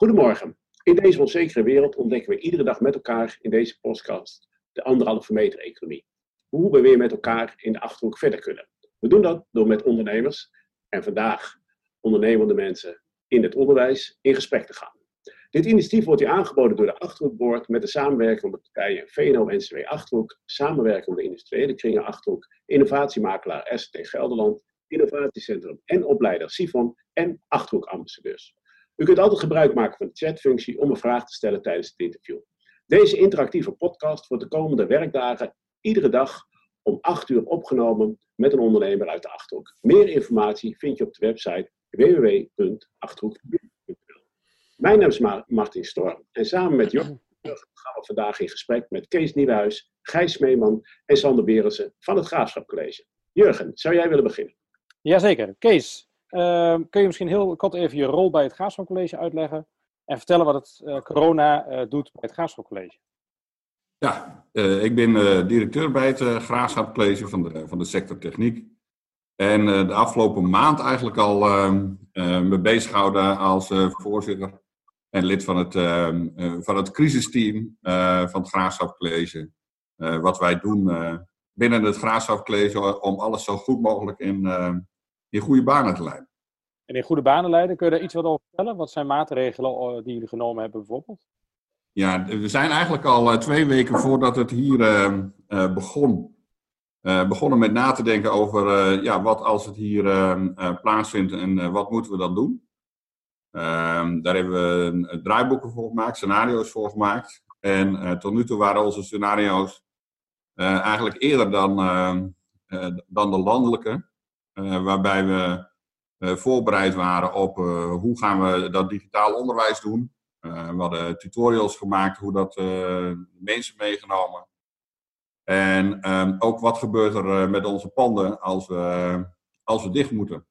Goedemorgen. In deze onzekere wereld ontdekken we iedere dag met elkaar in deze podcast de anderhalve meter economie. Hoe we weer met elkaar in de achterhoek verder kunnen. We doen dat door met ondernemers en vandaag ondernemende mensen in het onderwijs in gesprek te gaan. Dit initiatief wordt hier aangeboden door de Achterhoekboord met de samenwerking van de partijen VNO-NCW Achterhoek, samenwerking industriële kringen Achterhoek, innovatiemakelaar ST Gelderland, innovatiecentrum en opleider Sifon en Achterhoekambassadeurs. U kunt altijd gebruik maken van de chatfunctie om een vraag te stellen tijdens het interview. Deze interactieve podcast wordt de komende werkdagen iedere dag om 8 uur opgenomen met een ondernemer uit de Achterhoek. Meer informatie vind je op de website www.achterhoek.nl. Mijn naam is Martin Storm en samen met Jochem gaan we vandaag in gesprek met Kees Nieuwhuis, Gijs Meeman en Sander Berensen van het Graafschap College. Jurgen, zou jij willen beginnen? Jazeker. Kees, Ehm, kun je misschien heel kort even je rol bij het Graafschapcollege uitleggen en vertellen wat het uh, corona uh, doet bij het Graafschapcollege? Ja, uh, ik ben directeur bij het Graafschapcollege van de, van de sector techniek. En de afgelopen maand eigenlijk al ehm, me bezighouden als voorzitter en lid van het, ehm, van het crisisteam van het Graafschapcollege. wat wij doen binnen het Graafschapcollege om alles zo goed mogelijk in in goede banen te leiden. En in goede banen leiden, kun je daar iets wat over vertellen? Wat zijn maatregelen eh, die jullie genomen hebben bijvoorbeeld? Ja, we zijn eigenlijk al eh, twee weken voordat het hier ehm, eh, begon, begonnen met na te denken over ja, wat als het hier ehm, plaatsvindt en wat moeten we dan doen. Ehm, daar hebben we draaiboeken voor gemaakt, scenario's voor gemaakt. En tot nu toe waren onze scenario's eigenlijk eerder dan, dan de landelijke. Waarbij we voorbereid waren op eh, hoe gaan we dat digitaal onderwijs doen. we hadden tutorials gemaakt hoe dat mensen meegenomen. En ehm, ook wat gebeurt er met onze panden als we, als we dicht moeten.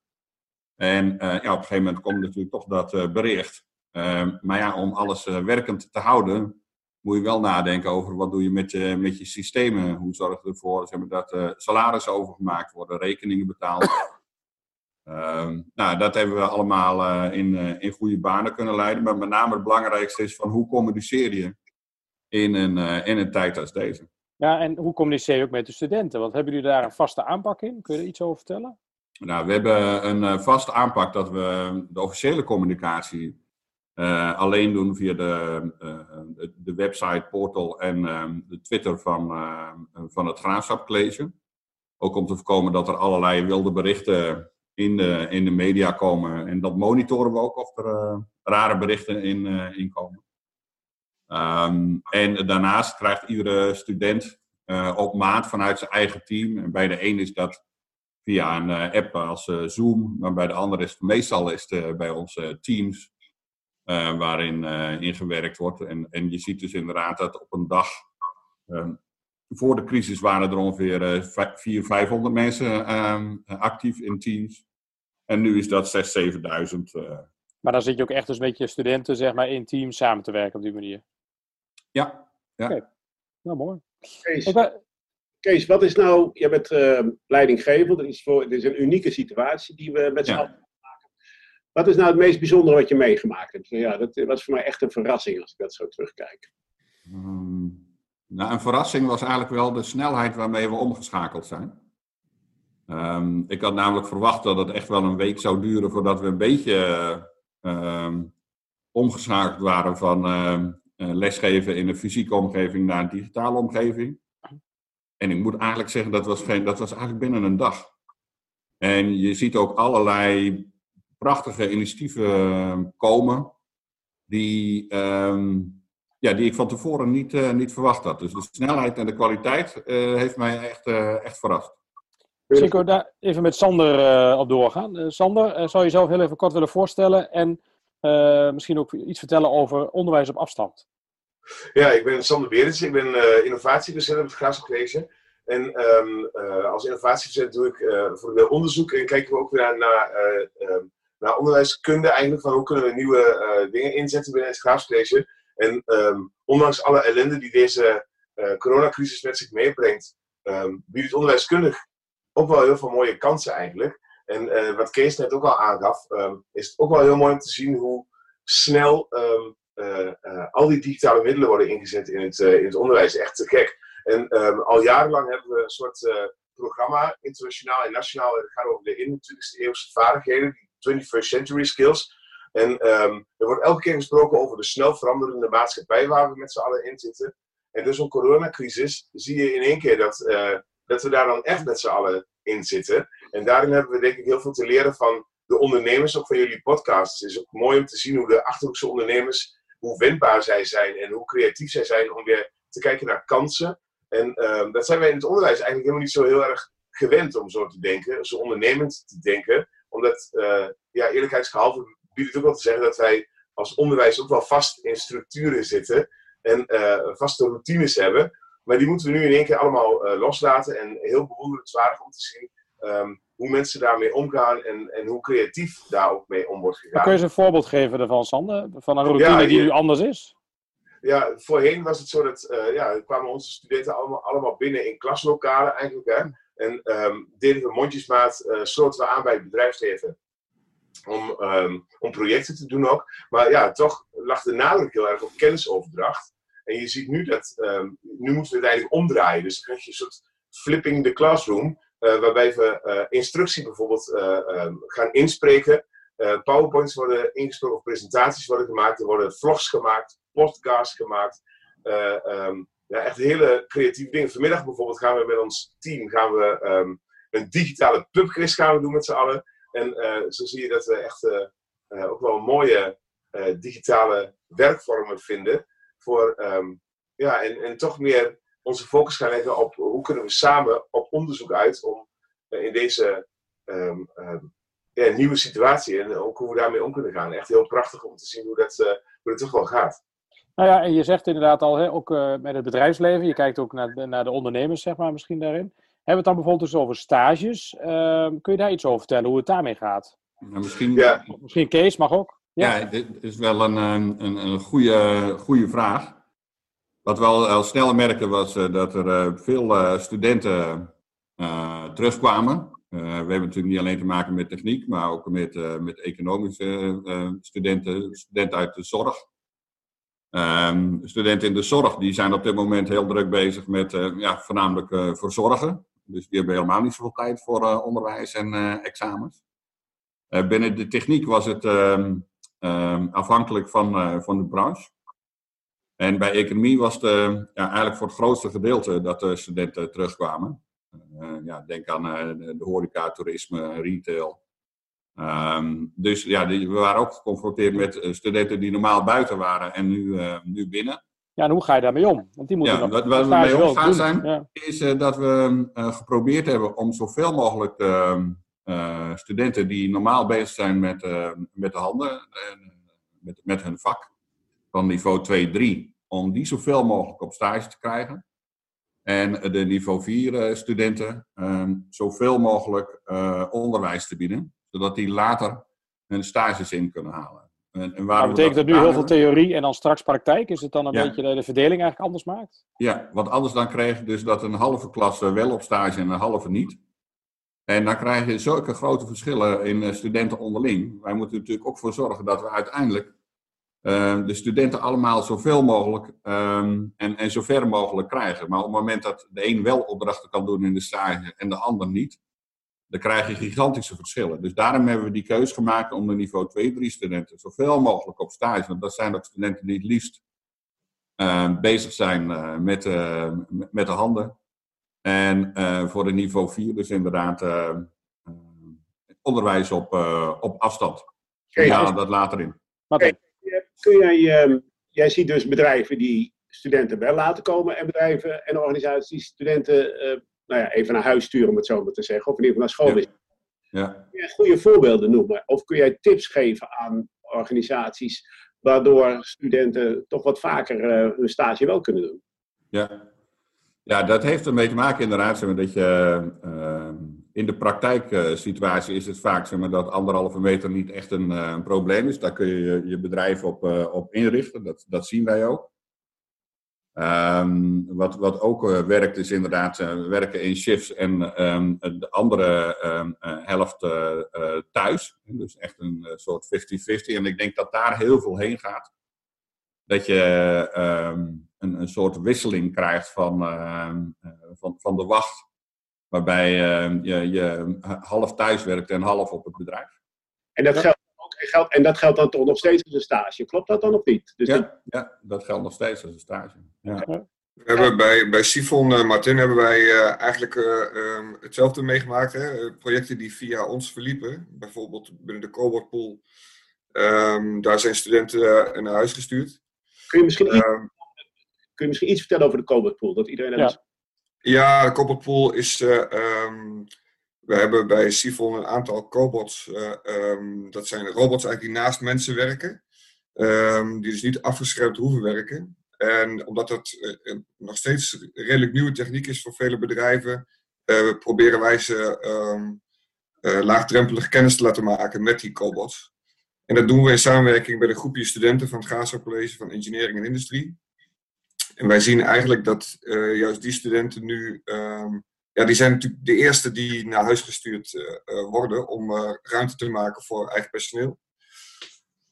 En op een gegeven moment komt natuurlijk toch dat bericht. Ehm, maar ja, om alles werkend te houden, moet je wel nadenken over wat doe je met je, met je systemen. Hoe zorg je ervoor zeg maar, dat salarissen overgemaakt worden, rekeningen betaald nou, dat hebben we allemaal uh, in, uh, in goede banen kunnen leiden. Maar met name het belangrijkste is van hoe communiceer je in een, in een tijd als deze. Ja, en hoe communiceer je ook met de studenten? Want hebben jullie daar een vaste aanpak in? Kun je er iets over vertellen? Nou, we hebben een vaste aanpak dat we de officiële communicatie uh, alleen doen via de, uh, de website, portal en uh, de Twitter van, van het Graafschap College. Ook om te voorkomen dat er allerlei wilde berichten in de, in de media komen. En dat monitoren we ook of er rare berichten in, in komen. Um, en daarnaast krijgt iedere student op maat vanuit zijn eigen team. En bij de een is dat via een app als Zoom, maar bij de ander is het meestal is het, bij onze Teams waarin uh, ingewerkt wordt. En, en je ziet dus inderdaad dat op een dag, uh, voor de crisis waren er ongeveer 400, 500 mensen ehm, actief in teams. En nu is dat 6.000, 7.000. Maar dan zit je ook echt dus met je studenten zeg maar, in teams samen te werken op die manier? Ja. ja. Okay. Nou, mooi. Kees, Kees, wat is nou, je bent leidinggever, dat is, voor, dit is een unieke situatie die we met z'n ja. allen wat is nou het meest bijzondere wat je meegemaakt hebt? Ja, dat was voor mij echt een verrassing als ik dat zo terugkijk. Um, nou, een verrassing was eigenlijk wel de snelheid waarmee we omgeschakeld zijn. Um, ik had namelijk verwacht dat het echt wel een week zou duren voordat we een beetje um, omgeschakeld waren van lesgeven in een fysieke omgeving naar een digitale omgeving. En ik moet eigenlijk zeggen, dat was, geen, dat was eigenlijk binnen een dag. En je ziet ook allerlei prachtige initiatieven ehm, komen die, ja, die ik van tevoren niet, uh, niet verwacht had. Dus de snelheid en de kwaliteit uh, heeft mij echt, echt verrast. We daar even met Sander op doorgaan. Sander, zou je jezelf heel even kort willen voorstellen en misschien ook iets vertellen over onderwijs op afstand? Ja, ik ben Sander Berends. Ik ben innovatiedocent op het Graafschap College. En um, als innovatiedocent doe ik voor de onderzoek en kijken we ook weer naar naar onderwijskunde eigenlijk. Van hoe kunnen we nieuwe dingen inzetten binnen het graafscollege. En um, ondanks alle ellende die deze coronacrisis met zich meebrengt, um, biedt het onderwijskundig ook wel heel veel mooie kansen eigenlijk. En uh, wat Kees net ook al aangaf, um, is het ook wel heel mooi om te zien hoe snel ehm, eh, eh, al die digitale middelen worden ingezet in het, in het onderwijs. Echt te gek. En ehm, al jarenlang hebben we een soort programma, internationaal en nationaal. Het gaat over de 21ste eeuwse vaardigheden, die 21st century skills. En er wordt elke keer gesproken over de snel veranderende maatschappij waar we met z'n allen in zitten. En dus een coronacrisis zie je in één keer dat, dat we daar dan echt met z'n allen in zitten. En daarin hebben we denk ik heel veel te leren van de ondernemers, ook van jullie podcasts. Het is ook mooi om te zien hoe de Achterhoekse ondernemers, hoe wendbaar zij zijn en hoe creatief zij zijn om weer te kijken naar kansen. En uh, dat zijn wij in het onderwijs eigenlijk helemaal niet zo heel erg gewend om zo te denken, zo ondernemend te denken. Omdat, uh, ja, eerlijkheidsgehalve biedt het ook wel te zeggen dat wij als onderwijs ook wel vast in structuren zitten en uh, vaste routines hebben. Maar die moeten we nu in één keer allemaal uh, loslaten en heel bewonderenswaardig om te zien um, hoe mensen daarmee omgaan en, en hoe creatief daar ook mee om wordt gegaan. kun je eens een voorbeeld geven ervan, Sander? Van een routine die nu anders is? Ja, voorheen was het zo dat uh, ja, kwamen onze studenten allemaal, allemaal binnen in klaslokalen eigenlijk. Hè? En um, deden we mondjesmaat, uh, sloten we aan bij het bedrijfsleven. Om, um, om projecten te doen ook. Maar ja, toch lag de nadruk heel erg op kennisoverdracht. En je ziet nu dat, um, nu moeten we het eigenlijk omdraaien. Dus dan krijg je een soort flipping the classroom. Uh, waarbij we uh, instructie bijvoorbeeld uh, um, gaan inspreken. PowerPoints worden ingesproken of presentaties worden gemaakt. Er worden vlogs gemaakt, podcasts gemaakt. Um, ja, echt hele creatieve dingen. Vanmiddag bijvoorbeeld gaan we met ons team gaan we, een digitale pubquiz gaan doen met z'n allen. En zo zie je dat we echt ook wel mooie digitale werkvormen vinden. Voor, ja, en, en toch meer onze focus gaan leggen op hoe kunnen we samen op onderzoek uit om uh, in deze um, um, ja, nieuwe situatie en ook hoe we daarmee om kunnen gaan. Echt heel prachtig om te zien hoe dat, uh, hoe dat toch wel gaat. Nou ja, en je zegt inderdaad al, hè, ook uh, met het bedrijfsleven, je kijkt ook naar de, naar de ondernemers, zeg maar, misschien daarin. Hebben we het dan bijvoorbeeld dus over stages? Ehm, kun je daar iets over vertellen, hoe het daarmee gaat? Nou, misschien, ja. misschien Kees mag ook. Ja, dit is wel een, een, een goede, goede vraag. Wat we al, snel merkten was uh, dat er uh, veel uh, studenten terugkwamen. we hebben natuurlijk niet alleen te maken met techniek, maar ook met, met economische studenten, studenten uit de zorg. Um, studenten in de zorg die zijn op dit moment heel druk bezig met ja, voornamelijk verzorgen. Dus die hebben helemaal niet zoveel tijd voor onderwijs en examens. binnen de techniek was het um, afhankelijk van, van de branche. En bij economie was het ja, eigenlijk voor het grootste gedeelte dat de studenten terugkwamen. Uh, ja, denk aan uh, de horeca, toerisme, retail. Um, dus ja, die, we waren ook geconfronteerd met studenten die normaal buiten waren en nu, uh, nu binnen. Ja, en hoe ga je daarmee om? Want die moeten ja, wat, wat we mee omgaan zijn, ja. is dat we geprobeerd hebben om zoveel mogelijk de, studenten die normaal bezig zijn met, met de handen, met, met hun vak, van niveau 2, 3, om die zoveel mogelijk op stage te krijgen. En de niveau 4 studenten um, zoveel mogelijk onderwijs te bieden, zodat die later hun stages in kunnen halen. En, en maar betekent dat, dat nu heel veel theorie en dan straks praktijk? Is het dan een ja. beetje dat de verdeling eigenlijk anders maakt? Ja, want anders dan krijg je dus dat een halve klas wel op stage en een halve niet. En dan krijg je zulke grote verschillen in studenten onderling. Wij moeten er natuurlijk ook voor zorgen dat we uiteindelijk uh, de studenten allemaal zoveel mogelijk um, en, en zo ver mogelijk krijgen. Maar op het moment dat de een wel opdrachten kan doen in de stage en de ander niet, dan krijg je gigantische verschillen. Dus daarom hebben we die keuze gemaakt om de niveau 2-3 studenten zoveel mogelijk op stage, want dat zijn ook studenten die het liefst uh, bezig zijn uh, met, met de handen. En voor de niveau 4 dus inderdaad onderwijs op, op afstand. Ja, dat later in. Okay kun jij, uh, jij ziet dus bedrijven die studenten wel laten komen en bedrijven en organisaties die studenten uh, nou ja, even naar huis sturen, om het zo maar te zeggen, of in ieder geval naar school. Ja. ja. Kun je goede voorbeelden noemen? Of kun jij tips geven aan organisaties waardoor studenten toch wat vaker uh, hun stage wel kunnen doen? Ja. Ja, dat heeft ermee te maken inderdaad, zeg maar, dat je uh, in de praktijksituatie is het vaak zeg maar, dat anderhalve meter niet echt een, een probleem is. Daar kun je je bedrijf op, uh, op inrichten, dat, dat zien wij ook. Ehm, wat, wat ook werkt is inderdaad werken in shifts en um, de andere helft thuis. Dus echt een soort 50-50. En ik denk dat daar heel veel heen gaat. Dat je een, een soort wisseling krijgt van, van, van de wacht. Waarbij je, je half thuis werkt en half op het bedrijf. En dat geldt geldt, en dat geldt dan toch nog steeds als een stage. Klopt dat dan of niet? Dus ja, dat... ja, dat geldt nog steeds als een stage. Ja. We hebben bij, bij Sifon, uh, Martin, hebben wij uh, eigenlijk uh, um, hetzelfde meegemaakt. Hè? Projecten die via ons verliepen. Bijvoorbeeld binnen de Cobalt Pool. Um, daar zijn studenten naar huis gestuurd. Kun je misschien, kun je misschien iets vertellen over de Cobalt Pool? Dat iedereen ja. ja, de Cobalt Pool is um, we hebben bij Sifon een aantal cobots. Uh, um, dat zijn robots eigenlijk die naast mensen werken. Um, die dus niet afgeschermd hoeven werken. En omdat dat uh, nog steeds redelijk nieuwe techniek is voor vele bedrijven, uh, proberen wij ze um, laagdrempelig kennis te laten maken met die cobots. En dat doen we in samenwerking met een groepje studenten van het Gaza College van Engineering en Industrie. En wij zien eigenlijk dat juist die studenten nu ja, die zijn natuurlijk de eerste die naar huis gestuurd uh, worden om ruimte te maken voor eigen personeel.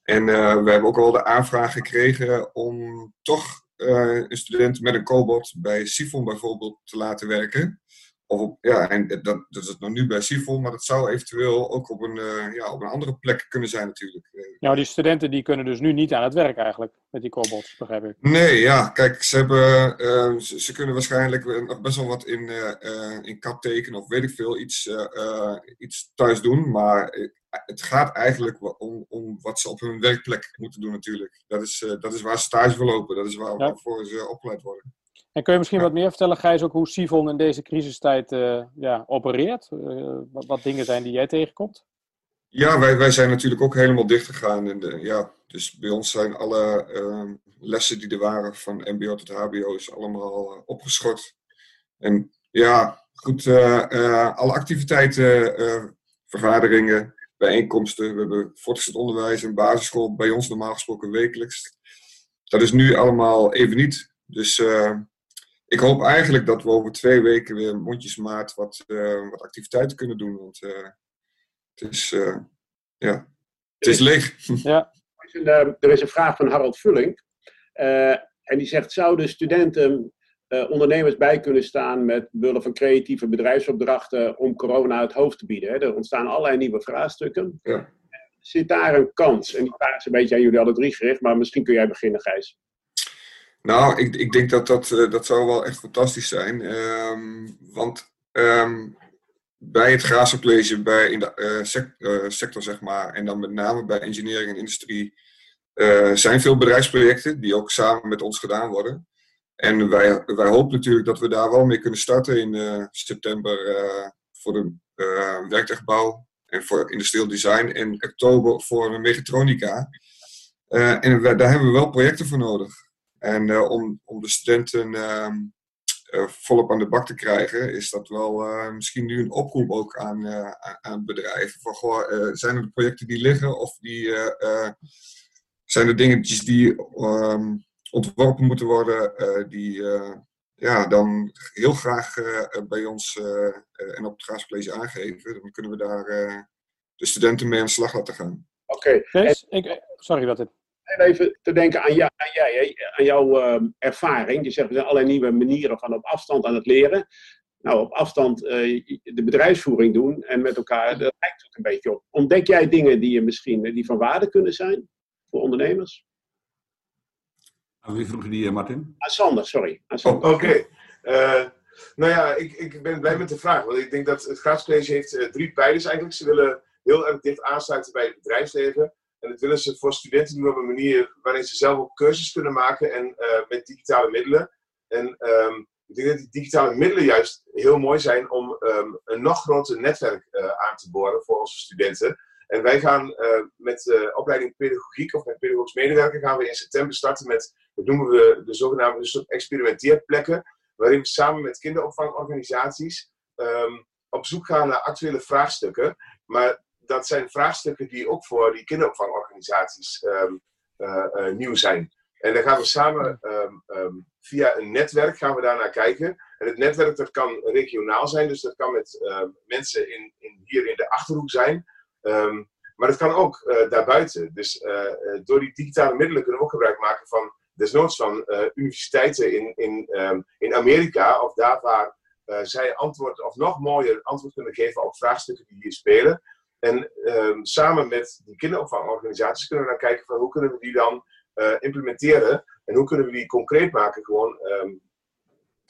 En we hebben ook al de aanvraag gekregen om toch een student met een cobot bij Sifon bijvoorbeeld te laten werken. Of op, ja, en dat, dat is het nog nu bij Sifon, maar dat zou eventueel ook op een, uh, ja, op een andere plek kunnen zijn natuurlijk. Ja, die studenten die kunnen dus nu niet aan het werk eigenlijk, met die cobots, begrijp ik. Nee, ja, kijk, ze, hebben, uh, ze, ze, kunnen waarschijnlijk nog best wel wat in, uh, in CAD tekenen of weet ik veel, iets, iets thuis doen, maar het gaat eigenlijk om, om wat ze op hun werkplek moeten doen natuurlijk. Dat is, dat is waar ze stage verlopen, dat is waar, ja. waarvoor ze opgeleid worden. En kun je misschien wat meer vertellen, Gijs, ook hoe Sivon in deze crisistijd uh, ja, opereert? Uh, wat, wat, dingen zijn die jij tegenkomt? Ja, wij, wij zijn natuurlijk ook helemaal dicht gegaan. In de, ja, dus bij ons zijn alle uh, lessen die er waren, van MBO tot HBO, is allemaal uh, opgeschort. En ja, goed, alle activiteiten, vergaderingen, bijeenkomsten. We hebben voortgezet onderwijs en basisschool bij ons normaal gesproken wekelijks. Dat is nu allemaal even niet. Dus ik hoop eigenlijk dat we over twee weken weer mondjesmaat wat, uh, wat activiteiten kunnen doen. Want uh, het, is, uh, ja, het is leeg. Ja. Er, is een, er is een vraag van Harold Vulling. en die zegt, zouden studenten ondernemers bij kunnen staan met willen van creatieve bedrijfsopdrachten om corona het hoofd te bieden? Hè? Er ontstaan allerlei nieuwe vraagstukken. Ja. Zit daar een kans? En die vraag is een beetje aan jullie alle drie gericht, maar misschien kun jij beginnen, Gijs. Nou, ik, ik denk dat dat, uh, dat zou wel echt fantastisch zijn. Um, want um, bij het Grazencollege, bij in de uh, sec, uh, sector zeg maar, en dan met name bij engineering en industrie, zijn veel bedrijfsprojecten die ook samen met ons gedaan worden. En wij, wij hopen natuurlijk dat we daar wel mee kunnen starten in september voor de werktuigbouw en voor industrieel design. En oktober voor mechatronica. en daar hebben we wel projecten voor nodig. En uh, om, om de studenten uh, uh, volop aan de bak te krijgen, is dat wel eh, misschien nu een oproep ook aan, aan bedrijven. Van, goh, zijn er projecten die liggen of die, zijn er dingetjes die um, ontworpen moeten worden, die ja, dan heel graag bij ons en op het Graascollege aangeven. Dan kunnen we daar de studenten mee aan de slag laten gaan. Oké. Okay. Sorry, wat het even te denken aan, jou, aan, jij, aan jouw uh, ervaring. Je zegt, er zijn allerlei nieuwe manieren van op afstand aan het leren. Nou, op afstand uh, de bedrijfsvoering doen en met elkaar, dat lijkt ook een beetje op. Ontdek jij dingen die, je misschien, die van waarde kunnen zijn voor ondernemers? Aan wie vroeg je die, Martin? Aan Sander, sorry. Oh, Oké. Okay. Uh, nou ja, ik, ik ben blij met de vraag. Want ik denk dat het Graadscollege heeft drie pijlers eigenlijk. Ze willen heel erg dicht aansluiten bij het bedrijfsleven. En dat willen ze voor studenten doen op een manier waarin ze zelf ook keuzes kunnen maken en uh, met digitale middelen. En um, ik denk dat die digitale middelen juist heel mooi zijn om um, een nog groter netwerk uh, aan te boren voor onze studenten. En wij gaan uh, met de opleiding pedagogiek of met pedagogisch medewerker gaan we in september starten met, dat noemen we de zogenaamde soort experimenteerplekken, waarin we samen met kinderopvangorganisaties um, op zoek gaan naar actuele vraagstukken. Maar dat zijn vraagstukken die ook voor die kinderopvangorganisaties um, uh, uh, nieuw zijn. En daar gaan we samen um, um, via een netwerk gaan we daarnaar kijken. En het netwerk dat kan regionaal zijn, dus dat kan met mensen in, in, hier in de achterhoek zijn. Maar het kan ook uh, daarbuiten. Dus door die digitale middelen kunnen we ook gebruik maken van desnoods van universiteiten in, in, in Amerika of daar waar zij antwoord of nog mooier antwoord kunnen geven op vraagstukken die hier spelen. En um, samen met die kinderopvangorganisaties kunnen we naar kijken van hoe kunnen we die dan implementeren en hoe kunnen we die concreet maken gewoon. Um,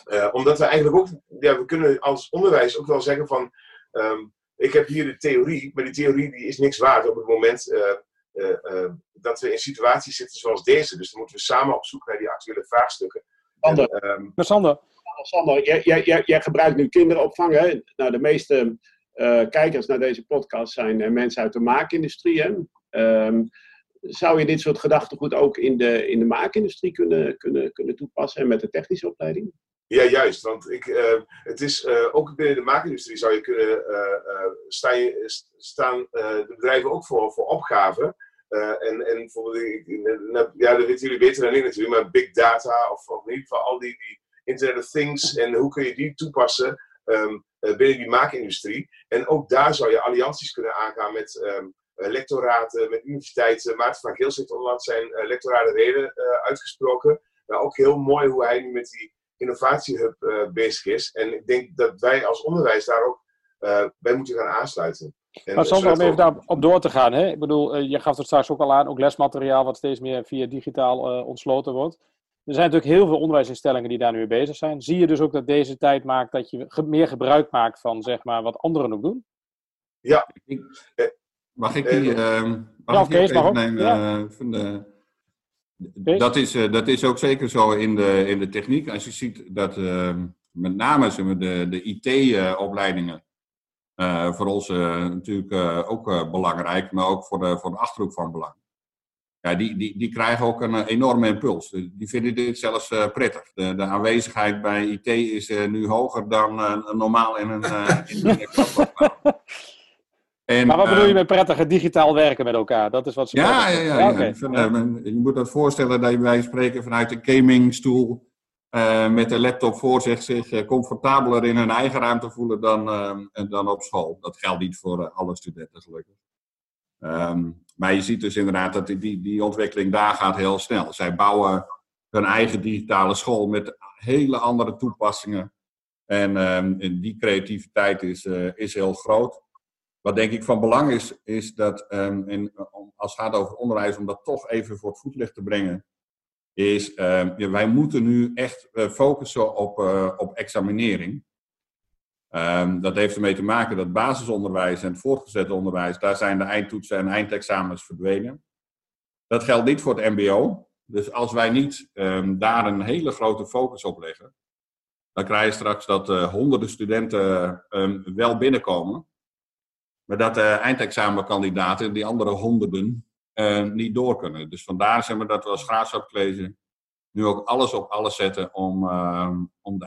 uh, omdat we eigenlijk ook, ja, we kunnen als onderwijs ook wel zeggen van, um, ik heb hier de theorie, maar die theorie die is niks waard op het moment uh, uh, dat we in situaties zitten zoals deze. Dus dan moeten we samen op zoek naar die actuele vraagstukken. Sander, en, um, Sander. Sander jij, jij, jij, gebruikt nu kinderopvang. Hè? Nou, de meeste kijkers naar deze podcast zijn mensen uit de maakindustrie. Hè? Um, zou je dit soort gedachtegoed ook in de, in de maakindustrie kunnen, kunnen, kunnen toepassen en met de technische opleiding? Ja, juist. Want ik, uh, het is, uh, ook binnen de maakindustrie zou je kunnen uh, sta je, staan de bedrijven ook voor, voor opgaven. en, en bijvoorbeeld, ja, dat weten jullie beter dan ik natuurlijk, maar big data of, of in al die, die Internet of Things en hoe kun je die toepassen um, binnen die maakindustrie. En ook daar zou je allianties kunnen aangaan met um, lectoraten, met universiteiten. Maarten van Geels heeft onlangs zijn lectorale reden uitgesproken. Nou, ook heel mooi hoe hij nu met die innovatiehub bezig is. En ik denk dat wij als onderwijs daar ook bij moeten gaan aansluiten. En maar Sander, om even daarop door te gaan. Hè? Ik bedoel, je gaf het straks ook al aan, ook lesmateriaal wat steeds meer via digitaal ontsloten wordt. Er zijn natuurlijk heel veel onderwijsinstellingen die daar nu mee bezig zijn. Zie je dus ook dat deze tijd maakt dat je meer gebruik maakt van zeg maar, wat anderen ook doen? Ja. Mag ik die, uh, mag ja, ik die even nemen ja. van de dat is, uh, dat is ook zeker zo in de, in de techniek. Als je ziet dat uh, met name zeg maar, de, de IT-opleidingen uh, voor ons natuurlijk ook belangrijk, maar ook voor de, voor de achterhoek van belang. Ja, die, die, die krijgen ook een enorme impuls. Die vinden dit zelfs prettig. De, de aanwezigheid bij IT is nu hoger dan normaal in een, in een En, maar wat bedoel je ehm, met prettige digitaal werken met elkaar? Dat is wat ze Ja, ja, ja. ja, je moet dat voorstellen dat bij spreken vanuit een gamingstoel met de laptop voor zich zich comfortabeler in hun eigen ruimte voelen dan, uh, dan op school. Dat geldt niet voor eh, alle studenten gelukkig. Um, maar je ziet dus inderdaad dat die, die, ontwikkeling daar gaat heel snel. Zij bouwen hun eigen digitale school met hele andere toepassingen. En, en die creativiteit is, is heel groot. Wat denk ik van belang is, is dat, um, en als het gaat over onderwijs, om dat toch even voor het voetlicht te brengen, is ja, wij moeten nu echt uh, focussen op, uh, op examinering. Um, dat heeft ermee te maken dat basisonderwijs en het voortgezet onderwijs, daar zijn de eindtoetsen en eindexamens verdwenen. Dat geldt niet voor het MBO. Dus als wij niet daar een hele grote focus op leggen, dan krijg je straks dat uh, honderden studenten wel binnenkomen, maar dat de eindexamenkandidaten, die andere honderden, uh, niet door kunnen. Dus vandaar zeg maar, dat we als Graafschap nu ook alles op alles zetten om, uh, om de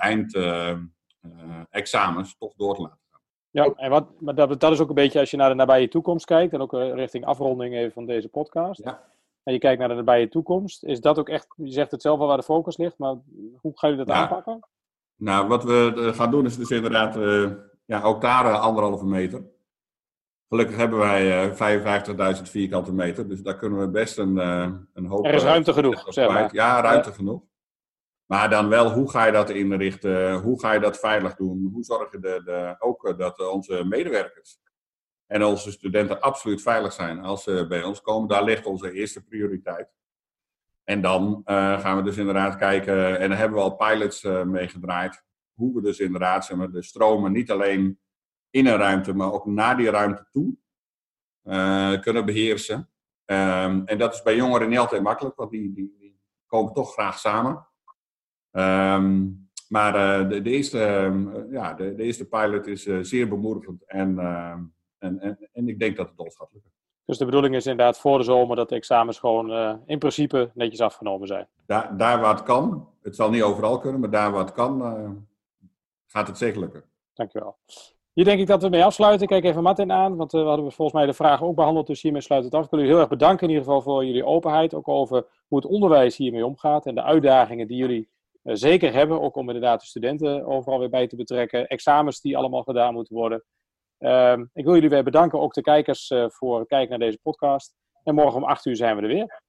eindexamens toch door te laten gaan. Ja, en wat, maar dat, dat is ook een beetje als je naar de nabije toekomst kijkt en ook richting afronding even van deze podcast. Ja. En je kijkt naar de nabije toekomst, is dat ook echt, je zegt het zelf al waar de focus ligt, maar hoe ga je dat aanpakken? Nou, wat we gaan doen is dus inderdaad ja, ook daar anderhalve meter. Gelukkig hebben wij uh, 55.000 vierkante meter, dus daar kunnen we best een, een hoop... Er is ruimte genoeg, zeg maar. Ja, ruimte genoeg. Maar dan wel, hoe ga je dat inrichten? Hoe ga je dat veilig doen? Hoe zorg je de, de, ook dat onze medewerkers en onze studenten absoluut veilig zijn als ze bij ons komen? Daar ligt onze eerste prioriteit. En dan uh, gaan we dus inderdaad kijken, en daar hebben we al pilots uh, hoe we dus inderdaad maar, de stromen niet alleen in een ruimte, maar ook naar die ruimte toe kunnen beheersen. Um, en dat is bij jongeren niet altijd makkelijk, want die, die komen toch graag samen. Um, maar uh, de, de, eerste, uh, ja, de, de, eerste pilot is zeer bemoedigend en, en, en, en, ik denk dat het ons gaat lukken. Dus de bedoeling is inderdaad voor de zomer dat de examens gewoon in principe netjes afgenomen zijn? Daar, daar waar het kan. Het zal niet overal kunnen, maar daar waar het kan, gaat het zeker lukken. Dankjewel. Hier denk ik dat we mee afsluiten. Kijk even Martin aan, want uh, we hadden volgens mij de vraag ook behandeld, dus hiermee sluit het af. Ik wil jullie heel erg bedanken in ieder geval voor jullie openheid, ook over hoe het onderwijs hiermee omgaat en de uitdagingen die jullie zeker hebben. Ook om inderdaad de studenten overal weer bij te betrekken. Examens die allemaal gedaan moeten worden. Ehm, ik wil jullie weer bedanken, ook de kijkers, voor het kijken naar deze podcast. En morgen om 8 uur zijn we er weer.